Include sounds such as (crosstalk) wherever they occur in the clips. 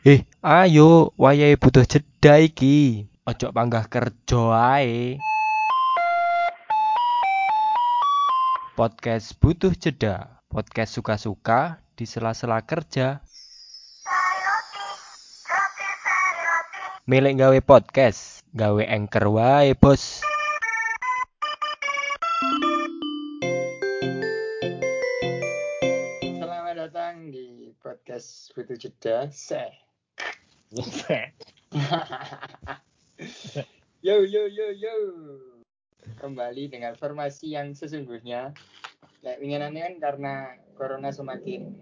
Eh, ayo, wayahe butuh jeda iki. Ojo panggah kerja ae. Podcast butuh jeda. Podcast suka-suka di sela-sela kerja. Milih gawe podcast, gawe anchor wae, Bos. Selamat datang di podcast Butuh Jeda. Seh. (laughs) yo yo yo yo. Kembali dengan formasi yang sesungguhnya. Kayak winginannya kan karena corona semakin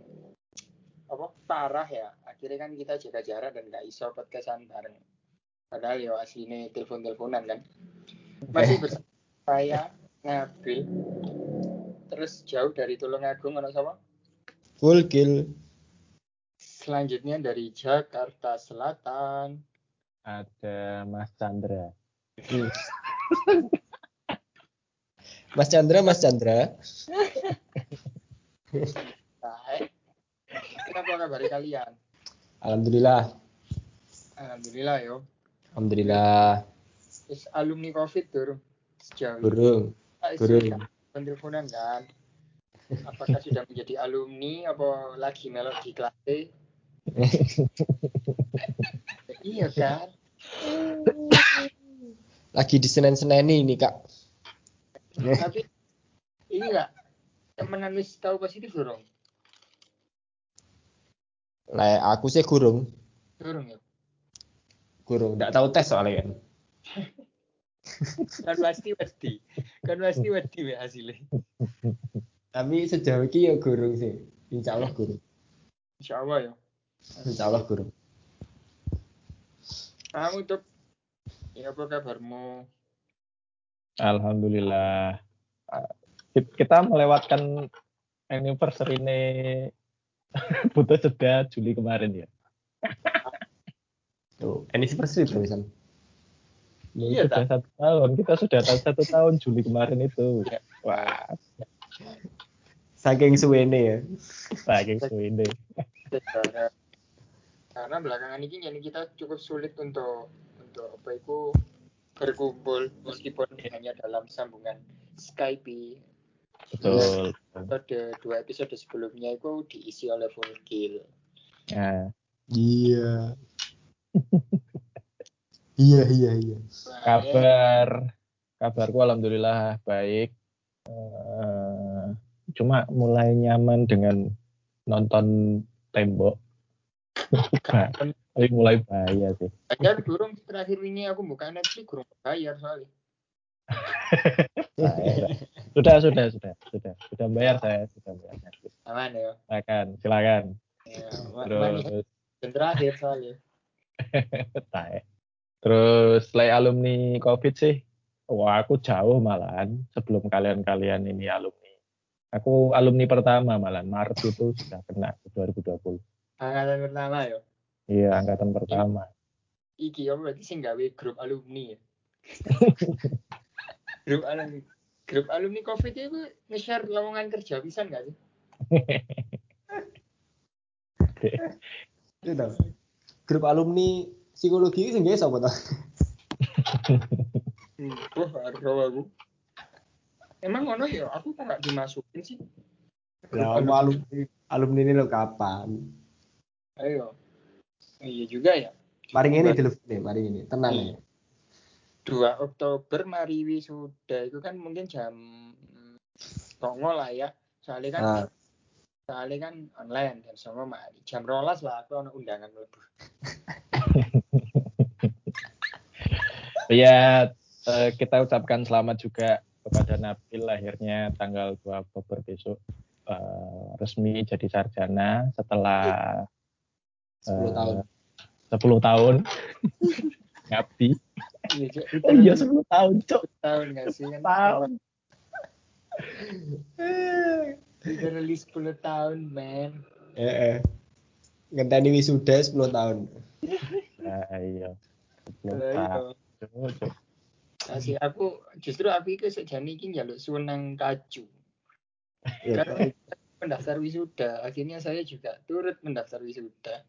apa parah ya. Akhirnya kan kita jaga jarak dan nggak iso podcastan bareng. Padahal ya aslinya telepon-teleponan kan. Masih (laughs) bersama saya Nabil. Terus jauh dari Tulungagung ono sama? Full kill. Selanjutnya dari Jakarta Selatan. ada Mas Chandra. (laughs) Mas Chandra, Mas Chandra. Baik. Apa kabar kalian? Alhamdulillah. Alhamdulillah yo. Alhamdulillah. Terus alumni Covid turun sejauh. Burung. Burung. sudah Penteleponan kan. Apakah sudah menjadi alumni apa lagi melok di kelas E? Iya kan? Lagi di Senen-Senen ini, Kak. Tapi ini enggak temenan wis tahu positif durung? Lah aku sih gurung. Durung ya. Gurung. Nggak tahu tes soalnya kan. Kan pasti pasti. Kan pasti pasti we hasilnya. Tapi sejauh ini ya gurung sih. Insya Allah gurung. Insya Allah ya. Insya Allah gurung. Kamu tuh ya apa kabarmu? Alhamdulillah. Ah, Kit- Kita melewatkan anniversary ini (laughs) butuh jeda Juli kemarin ya. Tuh, anniversary terusan. Iya, sudah satu tahun. Kita sudah tahu satu tahun Juli kemarin itu. Wah, Saking suwene ya. saking suwene. Karena belakangan ini jadi kita cukup sulit untuk untuk apa itu berkumpul meskipun hanya dalam sambungan Skype. Betul. Episode dua episode sebelumnya itu diisi oleh full kill. Nah, Iya. (laughs) iya, iya, iya. kabar kabarku alhamdulillah baik. Eh, cuma mulai nyaman dengan nonton tembok. Tapi mulai bahaya sih. Bayar durung terakhir ini aku buka Netflix kurang bayar soalnya. (laughs) Sudah, sudah, sudah, sudah, sudah bayar saya, sudah bayar. Netflix. Aman ya. Silakan, silakan. ya Terus, dan terakhir soalnya. (laughs) tae. Terus selain alumni COVID sih, wah aku jauh malahan sebelum kalian-kalian ini alumni. Aku alumni pertama malahan Maret itu sudah kena 2020. Angkatan pertama ya. Iya, angkatan pertama. Iki ya berarti sih gawe grup alumni ya. (laughs) grup alumni. Grup alumni COVID itu nge-share lowongan kerja bisa nggak sih? Itu tau. Grup alumni psikologi sing gawe sapa ta? Hmm, Wah, aduh aku. Emang ngono ya, aku kok nggak dimasukin sih. Mau alumni alumni ini lo kapan? Ayo. Iya juga ya. Mari ini telepon nih, mari ini. Tenang ya. 2 Oktober mari wisuda itu kan mungkin jam songo lah ya. Soalnya kan Ah. soalnya kan online jam songo mari. Jam rolas lah aku ono undangan mlebu. (laughs) Ya, kita ucapkan selamat juga kepada Nabil akhirnya tanggal 2 Oktober besok eh, resmi jadi sarjana setelah 10 tahun. 10 tahun (laughs) ngabdi. Iya. (laughs) Oh iya 10 tahun, Cok. tahun nggak sih? Tahun. (laughs) Literally 10 tahun, man. Eh, eh. Ngenteni wisuda 10 tahun. Nah, iya. 10 Lah, tahun. iya. Asih aku justru aku iki sejane iki njaluk sunang kaju. Ya, Karena pendaftar wisuda, akhirnya saya juga turut mendaftar wisuda.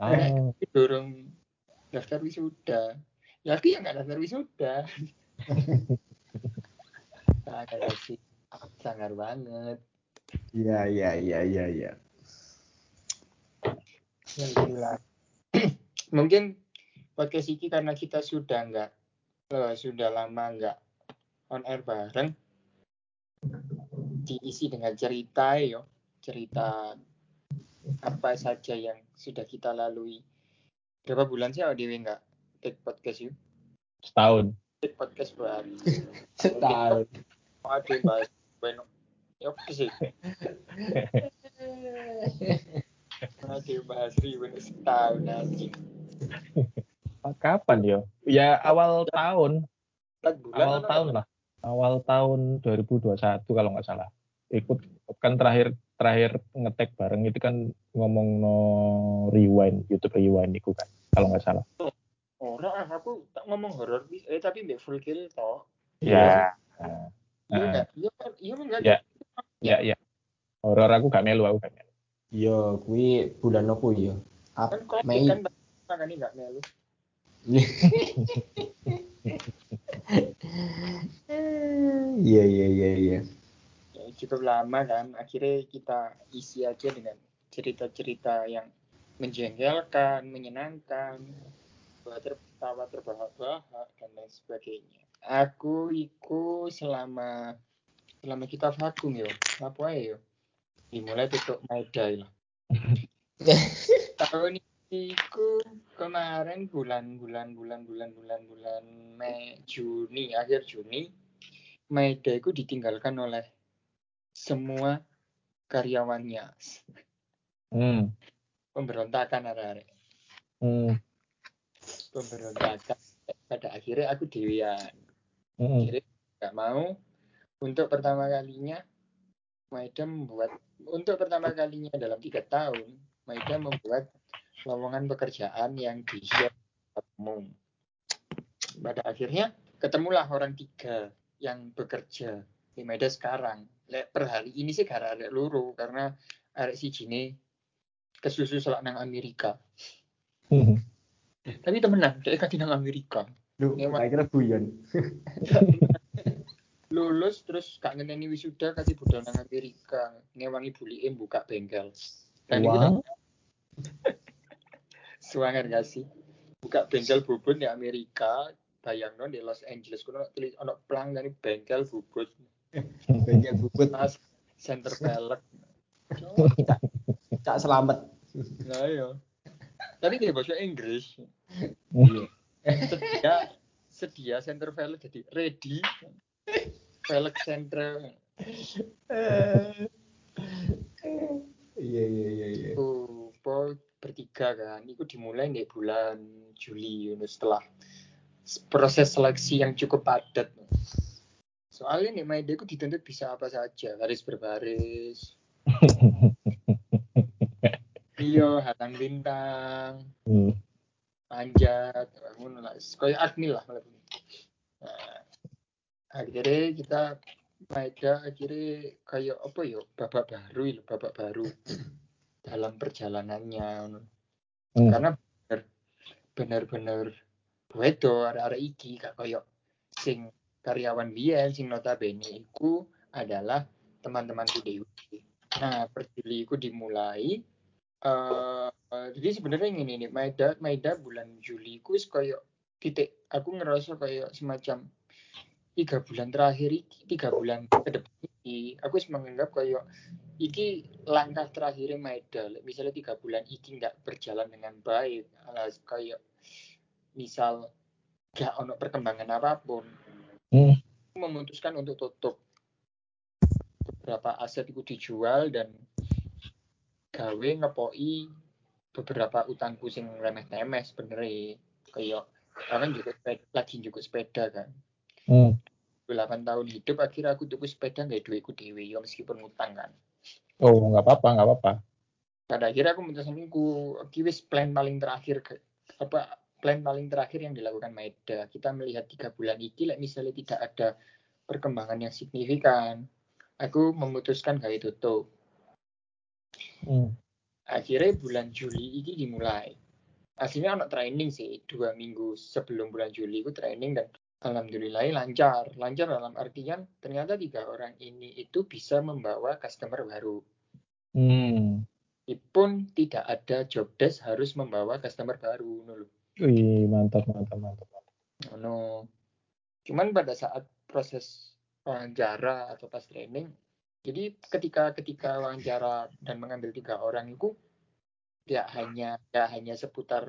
Oh, Tapi dorong daftar wisuda. Ya aku yang nggak daftar wisuda. (laughs) sangar sih, sangar banget. Iya iya iya iya iya. Ya. (clears throat) Mungkin podcast ini karena kita sudah nggak eh, sudah lama nggak on air bareng diisi dengan cerita yo cerita apa saja yang sudah kita lalui berapa bulan sih Dewi nggak take podcast yuk setahun. take podcast buat (laughs) Setahun. yang bahas bueno ya apa sih yang bahas ribu setahun aja Kapan yo? Ya awal tahun, bulan awal tahun lah. Awal tahun 2021 kalau nggak salah. Ikut kan terakhir terakhir ngetek bareng itu kan ngomong no rewind YouTube rewind itu kan kalau nggak salah. Ora, ah, aku tak ngomong horor eh tapi mbak full kill toh. Ya. Iya Nah, enggak? Iya kan? Iya enggak? Ya. ya. Horor aku gak melu aku gak melu. Yo, kuwi bulan apa yo? Ap Kan kok Mei. kan makanya enggak melu. (laughs) Iya iya iya iya. Cukup lama kan. Akhirnya kita isi aja dengan cerita-cerita yang menjengkelkan, menyenangkan, buat tertawa terbahak-bahak dan lain sebagainya. Aku iku selama selama kita vakum yo, apa ya yo? Dimulai tutup Maidai lah. tahun iku kemarin bulan bulan bulan bulan bulan bulan Mei Juni akhir Juni Maida itu ditinggalkan oleh semua karyawannya. Hmm. pemberontakan arek-arek Hmm. pemberontakan. Pada akhirnya aku dewian Hmm. akhirnya nggak mau. Untuk pertama kalinya Maida membuat untuk pertama kalinya dalam tiga tahun Maida membuat lowongan pekerjaan yang di share umum. Pada akhirnya ketemulah orang tiga yang bekerja di Maida sekarang Lek per hari ini sih karena ada luru karena arek si Jine kesusu selak nang Amerika Hmm. tapi temenan dia kan nang Amerika Ngewa- tak kira guyon. (laughs) lulus terus gak ngenteni wisuda kasih budal nang Amerika ngewangi bulike buka bengkel dan itu Wow. Suangar gak sih? Buka bengkel bubut di Amerika, bayang di Los Angeles, kuno tulis ono plang dari bengkel bubut, Banyak bubut. tas, center pelek. Cak selamat. Nah iya. Tapi dia bahasa Inggris. Iya. Sedia, sedia center pelek jadi ready. Pelek center. Iya iya iya iya. Itu po bertiga kan. Itu dimulai di bulan Juli you know, setelah proses seleksi yang cukup padat. Soalnya nih Maida itu dituntut bisa apa saja, baris berbaris, iya, hatang bintang, Hmm. panjat, ngono lah, kayak admin lah malah. Nah, akhirnya kita Maida akhirnya kayak apa ya, babak baru, ya, babak baru dalam perjalanannya. Hmm. Karena bener, bener-bener wedo arek-arek iki gak koyo sing karyawan biyen sing notabene iku adalah teman-temanku dewe. Nah, per Juli iku dimulai eh jadi sebenarnya ini nih Maida Maida bulan Juli wis koyo titik aku ngerasa kayak semacam tiga bulan terakhir iki tiga bulan ke depan iki aku menganggap kayak iki langkah terakhir Maida misalnya tiga bulan iki nggak berjalan dengan baik alas kayak misal gak ono perkembangan apa pun Hmm. memutuskan untuk tutup beberapa aset itu dijual dan gawe ngepoi beberapa utangku sing remeh temeh sebenarnya kayak kan juga sepeda, lagi juga sepeda kan Hmm. 8 tahun hidup akhirnya aku tuku sepeda nggak duitku dewe ya meskipun utang kan Oh, nggak apa-apa, nggak apa-apa. pada akhirnya aku memutuskan ku iki wis plan paling terakhir ke, apa plan paling terakhir yang dilakukan Maeda kita melihat tiga bulan ini like, misalnya tidak ada perkembangan yang signifikan aku memutuskan kayak tutup Hmm. akhirnya bulan Juli ini dimulai aslinya anak training sih dua minggu sebelum bulan Juli itu training dan alhamdulillah lancar lancar dalam artian ternyata tiga orang ini itu bisa membawa customer baru Hmm. meskipun tidak ada job desk harus membawa customer baru lho. Wih, mantap, mantap, mantap. mantap. Ngono. Cuman pada saat proses wawancara atau pas training, jadi ketika ketika wawancara dan mengambil tiga orang itu tidak hanya tidak hanya seputar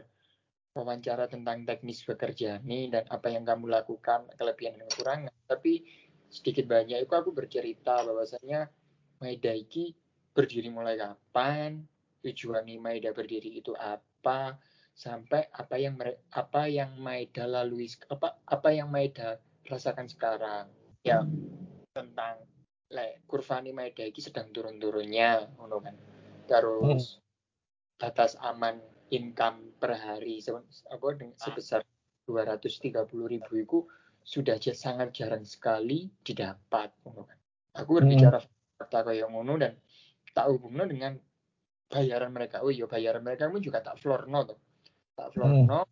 wawancara tentang teknis bekerja nih dan apa yang kamu lakukan kelebihan dan kekurangan, tapi sedikit banyak itu aku bercerita bahwasanya Maeda berdiri mulai kapan, tujuan Maeda berdiri itu apa, sampai apa yang apa yang Maeda lalui apa apa yang Maeda rasakan sekarang. Ya tentang le kurva ini Maeda iki sedang turun-turunnya ngono kan. Terus batas aman income per hari apa deng- sebesar 230.000 ribu itu sudah sangat jarang sekali didapat ngono kan. Aku berbicara fakta kayak ngono dan tak hubungno dengan bayaran mereka. Oh iya bayaran mereka pun juga tak floor no tuh tak florno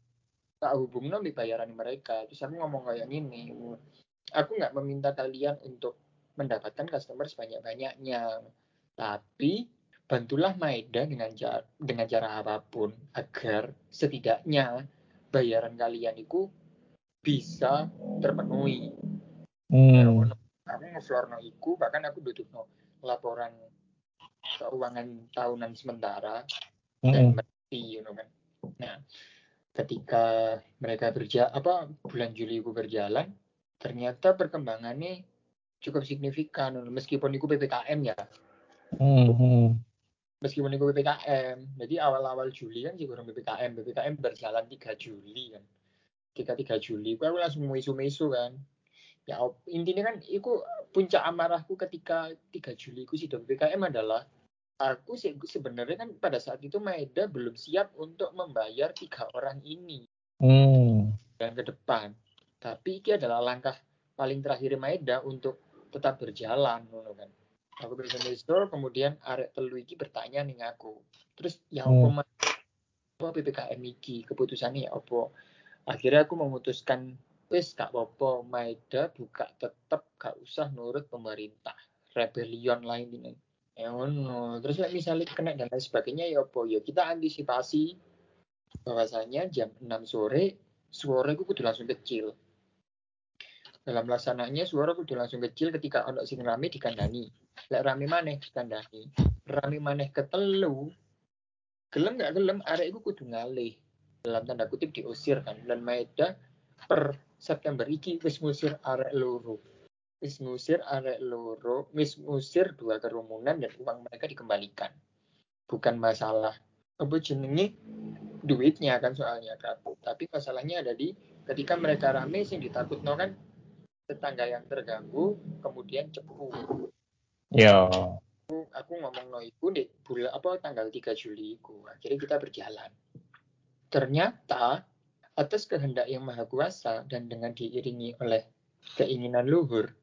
tak hubungno bayaran mereka terus aku ngomong kayak gini aku nggak meminta kalian untuk mendapatkan customer sebanyak banyaknya tapi bantulah Maeda dengan cara dengan cara apa pun agar setidaknya bayaran kalian itu bisa terpenuhi Hmm. aku ngeflorno iku bahkan aku dudukno laporan keuangan tahunan sementara dan Hmm. berarti you know kan. Nah, ketika mereka berja apa bulan Juli itu berjalan, ternyata perkembangannya cukup signifikan meskipun itu PPKM ya. Hmm. Meskipun itu PPKM. Jadi awal-awal Juli kan sih kurang PPKM, PPKM berjalan 3 Juli kan. Ketika 3 Juli aku langsung misu-misu kan. Ya intinya kan itu puncak amarahku ketika 3 Juli itu sih PPKM adalah aku sih sebenarnya kan pada saat itu Maeda belum siap untuk membayar tiga orang ini Hmm. dan ke depan. Tapi ini adalah langkah paling terakhir Maeda untuk tetap berjalan kan. Aku bisa store kemudian arek telu iki bertanya nih aku. Terus ya apa Hmm. Apa PPKM iki keputusannya ya apa? Akhirnya aku memutuskan wis gak apa-apa Maeda buka tetap gak usah nurut pemerintah. Rebellion lain ini. Ya ngono. Terus like, misalnya kena dan lain sebagainya ya apa? Ya kita antisipasi bahwasanya jam 6 sore suara itu kudu langsung kecil. Dalam laksananya suara kudu langsung kecil ketika ono sing rame dikandani. Lek rame maneh dikandani. Rame maneh ketelu. Gelem gak gelem arek iku kudu ngalih. Dalam tanda kutip diusir kan. Dan Maeda per September iki wis ngusir arek loro. Wis ngusir arek loro, wis ngusir dua kerumunan dan uang mereka dikembalikan. Bukan masalah apa jenenge duitnya kan soalnya kan. Tapi masalahnya ada di ketika mereka rame sing ditakutno kan tetangga yang terganggu kemudian cepu. Ya. Aku, aku ngomong no iku di bulan apa tanggal 3 Juli iku. Akhirnya kita berjalan. Ternyata atas kehendak yang maha kuasa dan dengan diiringi oleh keinginan luhur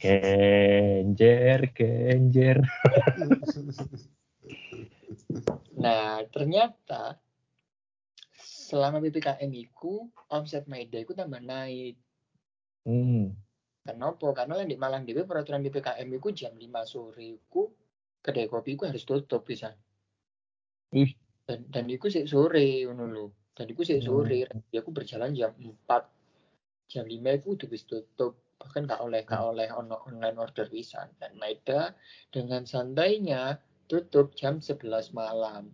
Genjer, genjer. (laughs) Nah, ternyata selama PPKM itu omset Maeda itu tambah naik. Hmm. Kenapa? Karena yang di Malang DP peraturan PPKM itu jam 5 sore itu kedai kopi itu harus tutup bisa. Ih. Dan dan itu sih sore ngono. Dan itu sih sore. Ya aku berjalan jam 4. Jam 5 itu udah bisa tutup. Bahkan gak oleh gak oleh ono online order bisa. Dan Maeda dengan santainya tutup jam 11 malam.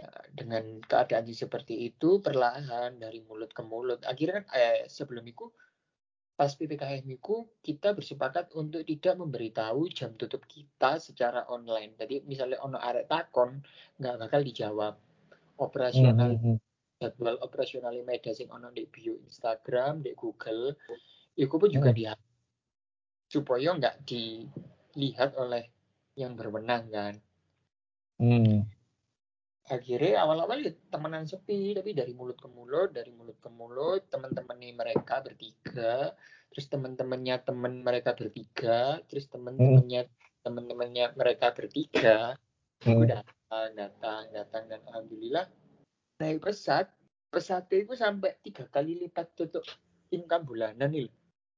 Nah, dengan keadaan seperti itu perlahan dari mulut ke mulut. Akhirnya kan eh, sebelum itu pas PPKM itu kita bersepakat untuk tidak memberitahu jam tutup kita secara online. Jadi misalnya ono arek takon nggak bakal dijawab. Operasional Hmm. jadwal operasional media sing ono di bio Instagram, di Google, pun juga Hmm. di supaya nggak dilihat oleh yang berwenang kan. Hmm. akhirnya awal-awal ya temenan sepi tapi dari mulut ke mulut dari mulut ke mulut teman-teman nih mereka bertiga terus teman-temannya teman mereka bertiga terus teman-temannya teman-temannya mereka bertiga Hmm. aku datang datang datang dan alhamdulillah naik pesat pesatnya itu sampai tiga kali lipat tutup income bulanan nih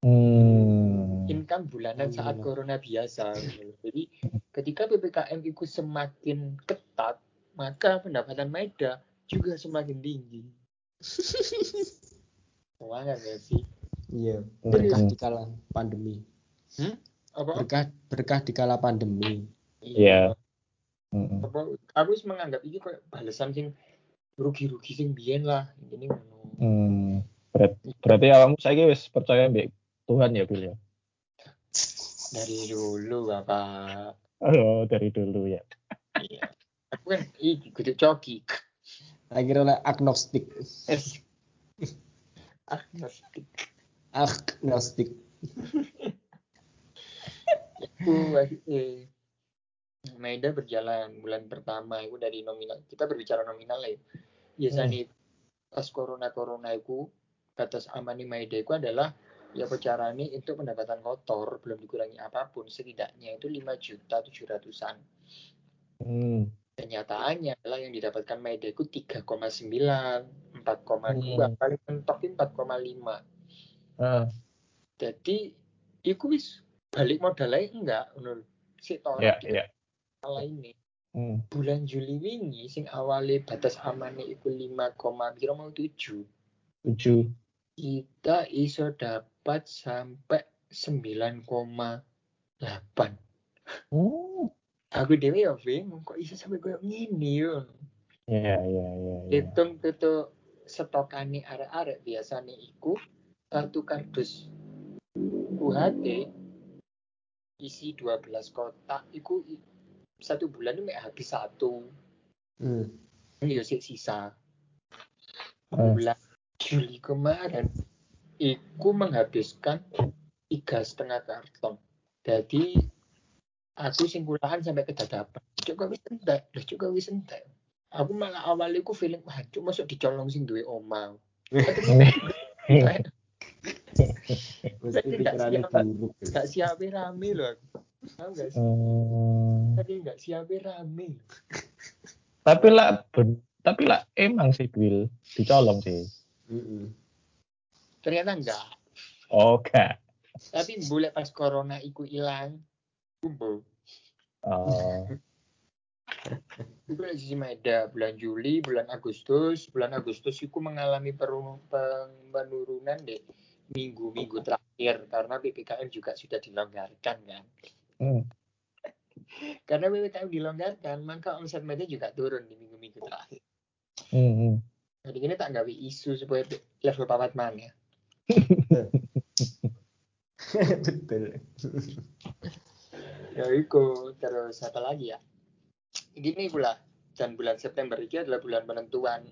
Hmm. income bulanan saat Alhamdulillah. corona biasa gitu. jadi ketika ppkm itu semakin ketat maka pendapatan Maeda juga semakin tinggi (laughs) Semangat gak sih Iya, berkah Hmm. di kala pandemi. apa Berkah berkah di kala pandemi. Iya. Mm-mm. apa aku wis menganggap ini kayak balasan sing rugi-rugi sing biyen lah ini ngono Hmm. Berarti awakmu saiki wis percaya mbek Tuhan ya, Bil ya? dari dulu bapak Oh, dari dulu ya. iya aku kan iki kudu coki Akhirnya oleh agnostik. agnostik Agnostik. aku eh Maeda berjalan bulan pertama itu dari nominal kita berbicara nominal lah ya biasanya pas corona corona itu batas aman di Maeda itu adalah ya caranya untuk pendapatan kotor belum dikurangi apa pun setidaknya itu 5 juta tujuh ratusan Hmm. kenyataannya adalah yang didapatkan Maeda itu 3,9 4,2 Hmm. paling mentok itu 4,5 Ah, jadi iku wis balik modalnya enggak menurut si kita ya. salah ini Hmm. bulan Juli wingi sing awalnya batas amannya 5, kira mau 7 Tujuh. kita iso dapat sampai 9,8 Hmm. aku dewe ya bingung kok iso sampai kayak gini yo Ya, ya, ya, ya. hitung tutup stokane arek-arek biasanya iku satu kardus UHT isi 12 kotak iku satu bulan mek habis satu Hmm. ini sisa Hmm. bulan Juli kemarin iku menghabiskan tiga setengah karton. Jadi aku singkulahan sampai kedadapan cukup wis entek? Lah cukup wis entek? Aku malah awalnya aku feeling wah cuk masuk dicolong sing duwe oma. Mesti pikirannya siap, buruk. siap rame loh aku. Tahu gak sih? Hmm. tadi gak siap rame. Tapi lah, ben, tapi lah emang sih Bill dicolong sih. Mm-mm. Ternyata enggak. Oke. tapi boleh pas corona iku hilang kumpul. Oh. lagi sisi Maeda bulan Juli bulan Agustus. Bulan Agustus itu mengalami penurunan deh minggu-minggu terakhir. Karena ppkm juga sudah dilonggarkan kan. Hmm. karena ppkm dilonggarkan maka omset Maeda juga turun di minggu-minggu terakhir. Hmm, hmm. jadi ini tak gawe isu supaya level papat mana (laughs) Betul. ya itu terus apa lagi ya gini pula dan bulan September ini adalah bulan penentuan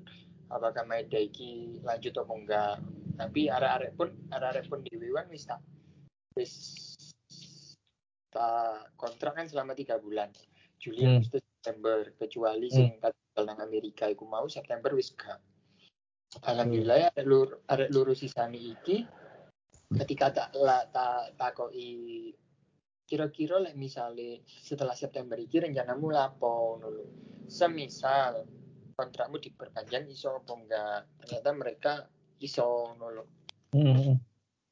apakah Maeda iki lanjut atau enggak tapi arek-arek pun arek-arek pun di Wiwan wis tak wis tak kontrak kan selama tiga bulan Juli Hmm. Agustus September kecuali sing hmm. nang Amerika iku mau September wis gak Alhamdulillah ya arek lur arek luru sisani iki ketika tak la tak takoi kira-kira like misalnya setelah September iki rencanamu lapo dulu semisal kontrakmu diperpanjang iso apa enggak? Ternyata mereka iso Hmm, hmm.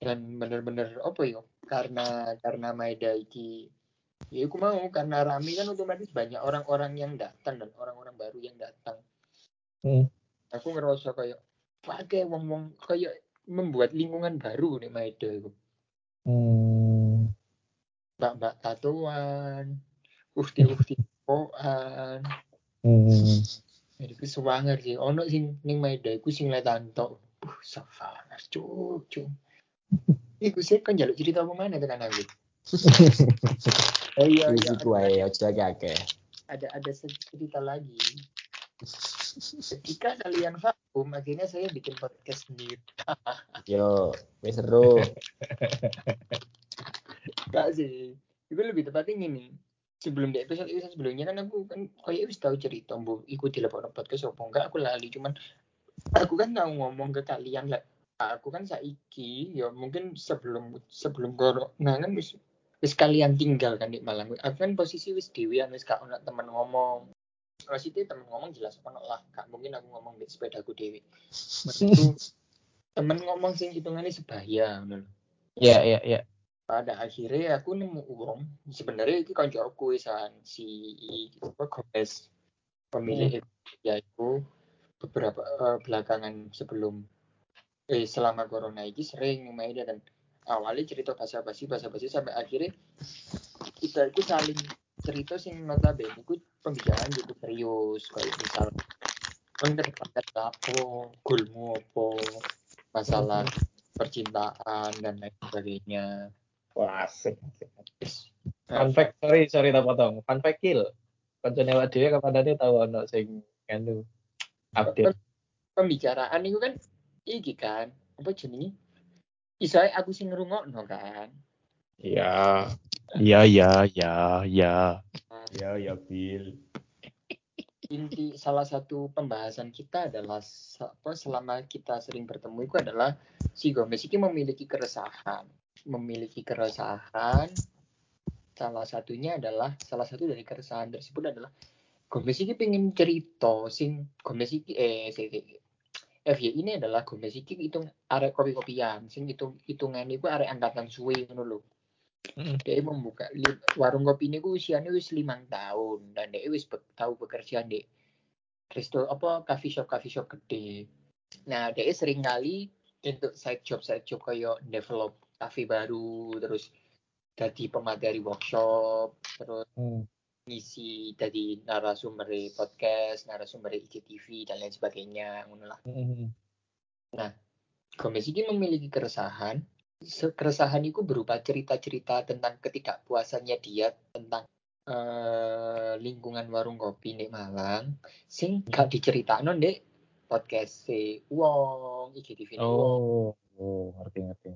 dan bener-bener apa yo? Karena karena Maeda iki ya aku mau karena rame kan otomatis banyak orang-orang yang datang dan orang-orang baru yang datang. Hmm. aku ngerasa kayak pakai wong-wong kayak membuat lingkungan baru nih Maeda itu Hmm. mbak-mbak tatoan ukti-ukti koan Hmm. jadi ku sewanger sih. Ono sing ning Maeda iku sing letanto uh sewanger cuk cuk. (laughs) Iku sih kan jaluk cerita apa mana tekan aku? (laughs) Eh, iya iya iku ae aja ada ada cerita lagi ketika kalian vakum akhirnya saya bikin podcast sendiri. (laughs) Yo, wis seru. (laughs) Enggak sih. Itu lebih tepatnya gini. Sebelum di episode episode sebelumnya kan aku kan kayak wis tahu cerita bu. Ikut di laporan podcast apa enggak aku lali. Cuman aku kan tahu ngomong ke kalian lah. Aku kan saiki ya mungkin sebelum sebelum corona kan wis wis kalian tinggal kan di Malang. Aku kan posisi wis dewean wis gak ono temen ngomong maksudnya temen ngomong jelas ono lah gak mungkin aku ngomong di sepedaku dewi. (laughs) Temen ngomong sing hitungannya sebaya ngono. Iya, iya, iya. pada akhirnya aku nemu uang. Sebenarnya itu kancaku san si apa Gomez. Pemilik ya itu beberapa eh, belakangan sebelum eh selama corona ini sering main dan awalnya cerita bahasa basi bahasa basi sampai akhirnya kita itu saling cerita sing notabene itu pembicaraan gitu serius kayak misal kan kedepankan apa goalmu apa masalah percintaan dan lain sebagainya Wah, asik. Yes. Fun fact, sorry, sorry tak potong. Fun fact kill. Kancane awak dhewe kapan tahu ono sing nganu update. pembicaraan itu kan iki kan apa jenenge iso ae aku sing ngrungokno kan Iya. Iya, iya, iya, iya. Ya ya Bill. inti salah satu pembahasan kita adalah apa selama kita sering bertemu itu adalah si Gomez ini memiliki keresahan memiliki keresahan salah satunya adalah salah satu dari keresahan tersebut adalah Gomez ini pengen cerita sing Gomez ini eh si, si, FY ini adalah Gomez ini hitung arek kopi-kopian sing hitung hitungan itu arek angkatan suwe ngono lho Mm. dia membuka warung kopi ini ku usianya wis limang tahun dan dia wis be- tahu bekerja di resto apa coffee shop coffee shop gede nah dia sering kali untuk side job side job kayak develop cafe baru terus jadi pemateri workshop terus Hmm. ngisi jadi narasumber podcast narasumber IGTV dan lain sebagainya lah Hmm. Gomez ini memiliki keresahan. Keresahan itu berupa cerita-cerita tentang ketidakpuasannya dia tentang eh, lingkungan warung kopi di Malang. Sing gak diceritakno ndek podcast si Wong, IGTV Wong. Oh, oh, ngerti, ngerti,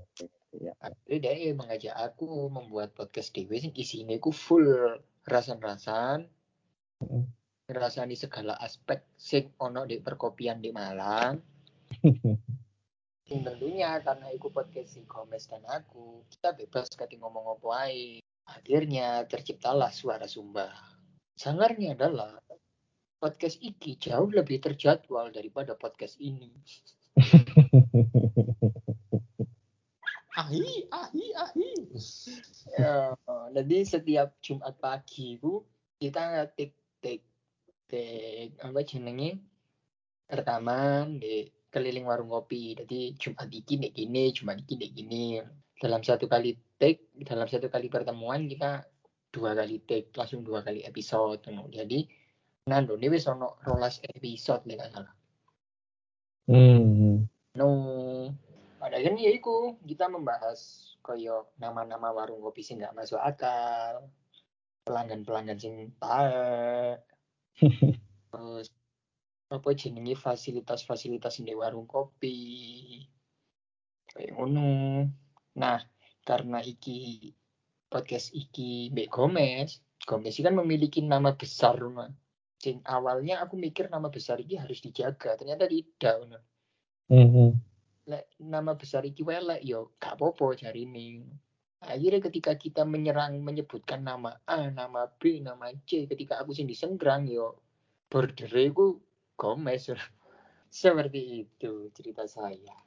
Ya. Akhirnya dia mengajak aku membuat podcast dewe sing isinya ku full rasan-rasan. Mm. Ngerasani segala aspek sing ono di perkopian di Malang. (laughs) Yang tentunya karena ikut podcast si Gomez dan aku, kita bebas kati ngomong apa ae. Akhirnya terciptalah suara Sumba. Sangarnya adalah podcast iki jauh lebih terjadwal daripada podcast ini. (laughs) Ahi, ahi, ahi. Ya, jadi setiap Jumat pagi bu kita tik tik tik apa jenenge rekaman di keliling warung kopi. Jadi Jumat iki nek gini, Jumat iki nek gini. Dalam satu kali take, dalam satu kali pertemuan kita dua kali take, langsung dua kali episode. Jadi nando ini wis ono rolas episode nek gak salah. Hmm. No, pada akhirnya ya iku kita membahas koyo nama-nama warung kopi sing nggak masuk akal, pelanggan-pelanggan sing taek, terus (laughs) apa jenenge fasilitas-fasilitas di warung kopi. Kayak ngono. Nah, karena iki podcast iki Mbak Gomez, Gomez kan memiliki nama besar rumah. Sing awalnya aku mikir nama besar iki harus dijaga, ternyata tidak. ngono. Hmm. lek nama besar iki welek yo gak apa-apa jari ini. Akhirnya ketika kita menyerang menyebutkan nama A, nama B, nama C, ketika aku sing disenggrang yo border ku Gomez. (laughs) Seperti itu cerita saya.